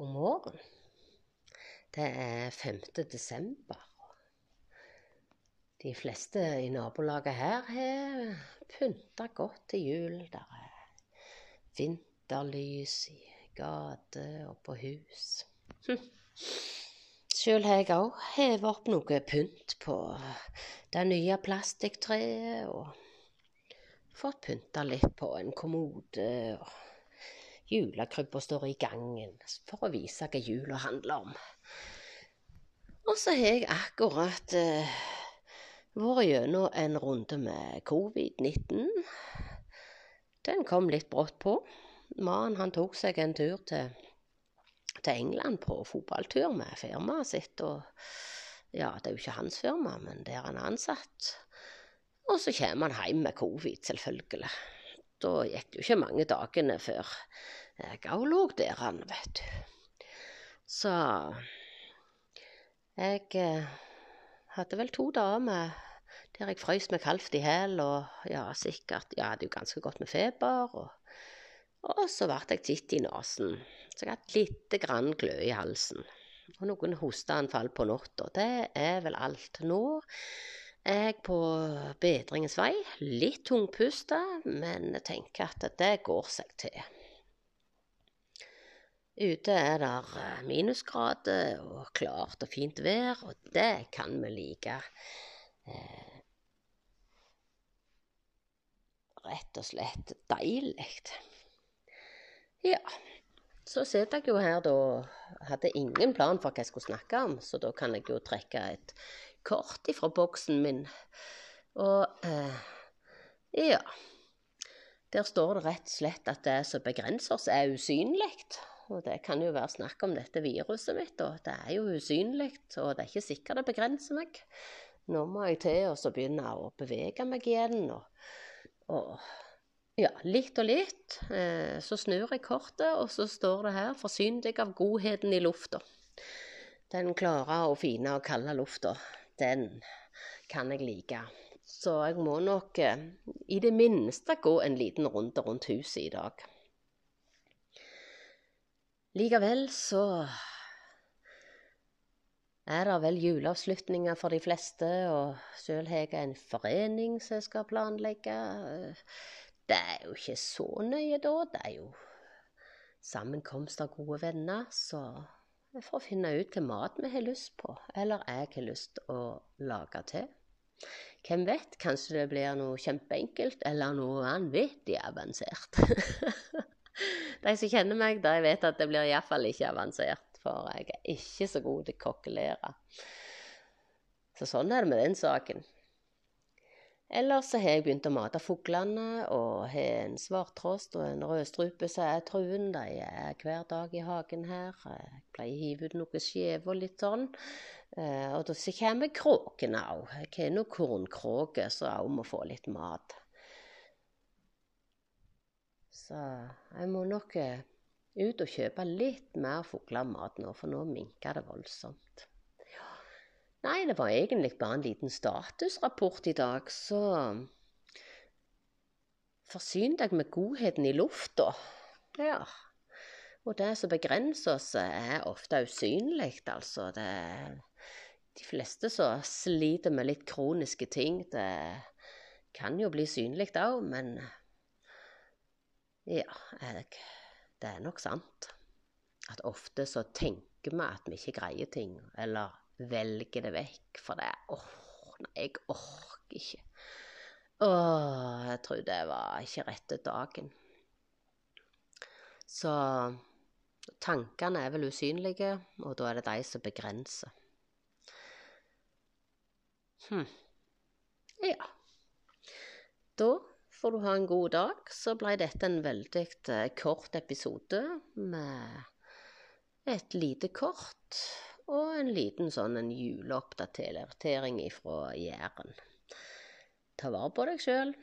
God morgen. Det er 5. desember. De fleste i nabolaget her har pynta godt til jul. Der er vinterlys i gate og på hus. Hm. Sjøl har jeg òg hevet opp noe pynt på det nye plastikktreet, og fått pynta litt på en kommode. og Julekrybba står i gangen for å vise hva jula handler om. Og så har jeg akkurat uh, vært gjennom en runde med covid-19. Den kom litt brått på. Mannen han tok seg en tur til, til England på fotballtur med firmaet sitt. Og ja, det er jo ikke hans firma, men der han er ansatt. Og så kommer han hjem med covid, selvfølgelig. Da gikk det jo ikke mange dagene før jeg òg lå der, han, vet du. Så jeg eh, hadde vel to dager med der jeg frøs meg halvt i hæl, og ja, sikkert Ja, hadde jo ganske godt med feber, og, og så ble jeg titt i nesen. Så jeg hadde lite grann glø i halsen. Og noen hosteanfall på natta. Det er vel alt. Nå jeg på bedringens vei. Litt tungpusta, men jeg tenker at det går seg til. Ute er det eh, minusgrader og klart og fint vær, og det kan vi like. Eh, rett og slett deilig. Ja. Så sitter jeg jo her da Hadde ingen plan for hva jeg skulle snakke om, så da kan jeg jo trekke et kort ifra boksen min. Og eh, ja. Der står det rett og slett at det som begrenser oss, er usynlig. Og det kan jo være snakk om dette viruset mitt, og det er jo usynlig, og det er ikke sikkert det begrenser meg. Nå må jeg til å begynne å bevege meg igjen, og, og ja, litt og litt. Eh, så snur jeg kortet, og så står det her 'Forsyn deg av godheten i lufta'. Den klare og fine og kalde lufta, den kan jeg like. Så jeg må nok eh, i det minste gå en liten runde rundt huset i dag. Likevel så er det vel juleavslutninger for de fleste, og sjøl har jeg en forening som jeg skal planlegge. Det er jo ikke så nøye da, det er jo sammenkomst av gode venner, så jeg å finne ut hva mat vi har lyst på, eller jeg har lyst å lage til. Hvem vet, kanskje det blir noe kjempeenkelt, eller noe vanvittig avansert. De som kjenner meg, de vet at det blir iallfall ikke avansert, for jeg er ikke så god til kokkelere. Så sånn er det med den saken. Ellers så har jeg begynt å mate fuglene, og har en svarttrost og en rødstrupe som er truen. De er hver dag i hagen her. Jeg pleier å hive ut noe skjev og litt sånn. Eh, og så kommer kråkene òg. Jeg har noen kornkråker som òg må få litt mat. Så jeg må nok eh, ut og kjøpe litt mer fuglemat nå, for nå minker det voldsomt. Nei, det var egentlig bare en liten statusrapport i dag, så Forsyn deg med godheten i lufta. Ja. Og det som begrenser oss, er ofte usynlig, altså. Det de fleste som sliter med litt kroniske ting. Det kan jo bli synlig òg, men ja, det er nok sant. At ofte så tenker vi at vi ikke greier ting, eller velger det vekk, for det er oh, nei, jeg orker ikke. Åh, jeg tror det var ikke rette dagen. Så tankene er vel usynlige, og da er det de som begrenser. Hm. Ja. Da får du ha en god dag. Så ble dette en veldig eh, kort episode med et lite kort og en liten sånn en juleoppdatering ifra Jæren. Ta vare på deg sjøl.